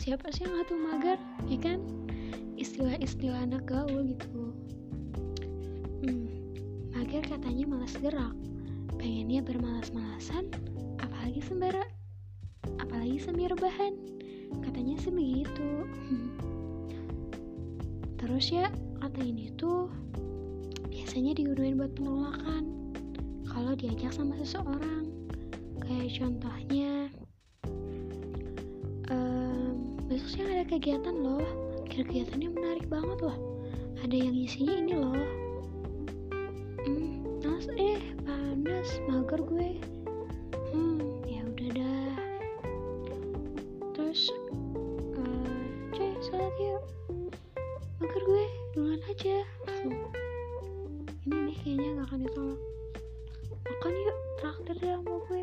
siapa sih yang nggak tuh mager ya kan? Istilah-istilah anak gaul gitu. Hmm, mager katanya malas gerak. Pengennya bermalas-malasan apalagi sembara apalagi sambil rebahan katanya sih begitu. Terus ya kata ini tuh biasanya digunain buat penolakan. Kalau diajak sama seseorang. Kayak contohnya besok sih ada kegiatan loh. Kegiatannya menarik banget loh. Ada yang isinya ini loh. Hmm, nas eh panas mager gue. Hmm ya udah dah. Terus uh, cuy sholat yuk. Mager gue duluan aja. Ini nih kayaknya gak akan ditolak. Makan yuk traktir deh sama gue.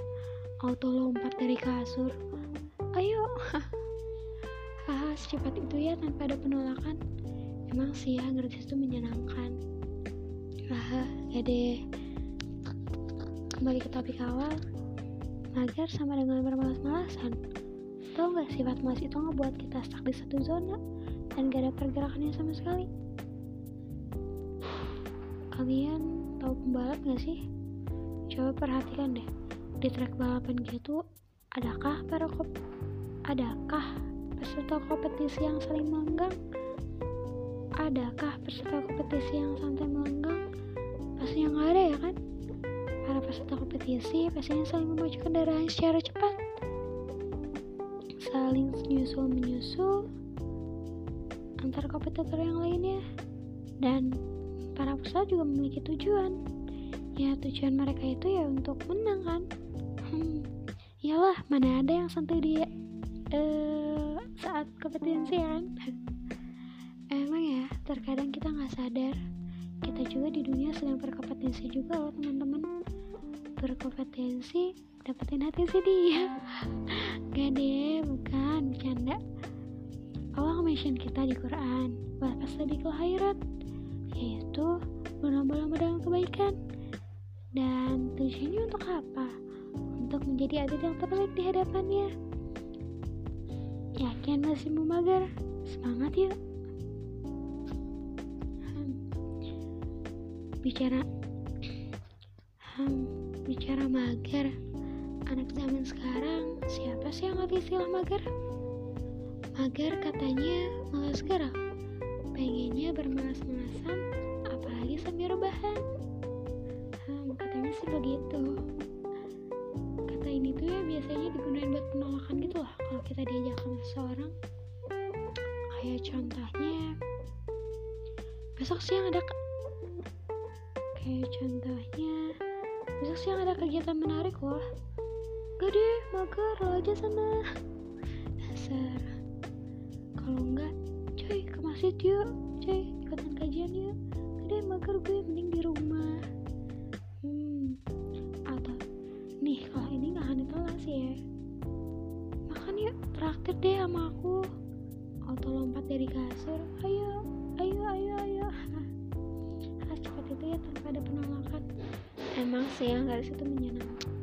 Auto lompat dari kasur secepat itu ya tanpa ada penolakan. Emang sih ya gratis itu menyenangkan. Haha ya deh. Kembali ke topik awal. Mager sama dengan bermalas-malasan. Tau gak sifat malas itu ngebuat kita stuck di satu zona dan gak ada pergerakannya sama sekali? Kalian tahu pembalap gak sih? Coba perhatikan deh di trek balapan gitu adakah para adakah peserta kompetisi yang saling melenggang adakah peserta kompetisi yang santai melenggang pastinya nggak ada ya kan? Para peserta kompetisi pastinya saling memacu kendaraan secara cepat. Saling menyusul menyusul antar kompetitor yang lainnya. Dan para peserta juga memiliki tujuan. Ya tujuan mereka itu ya untuk menang kan? Hmm, iyalah mana ada yang santai dia uh, saat kompetisi kan emang ya terkadang kita nggak sadar. Kita juga di dunia sedang berkompetensi juga loh teman-teman. Berkompetensi dapetin hati si dia. Gak deh bukan bercanda. Allah mention kita di Quran bahas di akhirat yaitu berlomba-lomba dengan kebaikan. Dan tujuannya untuk apa? Untuk menjadi atlet yang terbaik di hadapannya. Yakin masih mau mager? Semangat yuk! Hmm. Bicara hmm, bicara mager, anak zaman sekarang siapa sih yang ngerti istilah mager? Mager katanya malas gerak, pengennya bermalas-malasan, apalagi sambil rebahan hmm, katanya sih begitu biasanya digunakan buat penolakan gitu lah kalau kita diajak sama seseorang kayak contohnya besok siang ada kayak contohnya besok siang ada kegiatan menarik loh. Gak deh mager lo aja sana. Dasar. Kalau enggak cuy ke masjid yuk. Cuy ikutan kajian yuk. Deh mager gue mending di rumah ya makan yuk traktir deh sama aku. Auto lompat dari kasur. Ayo ayo ayo ayo. Ah cepat itu ya tanpa ada penolakan. Emang sih yang dari situ menyenangkan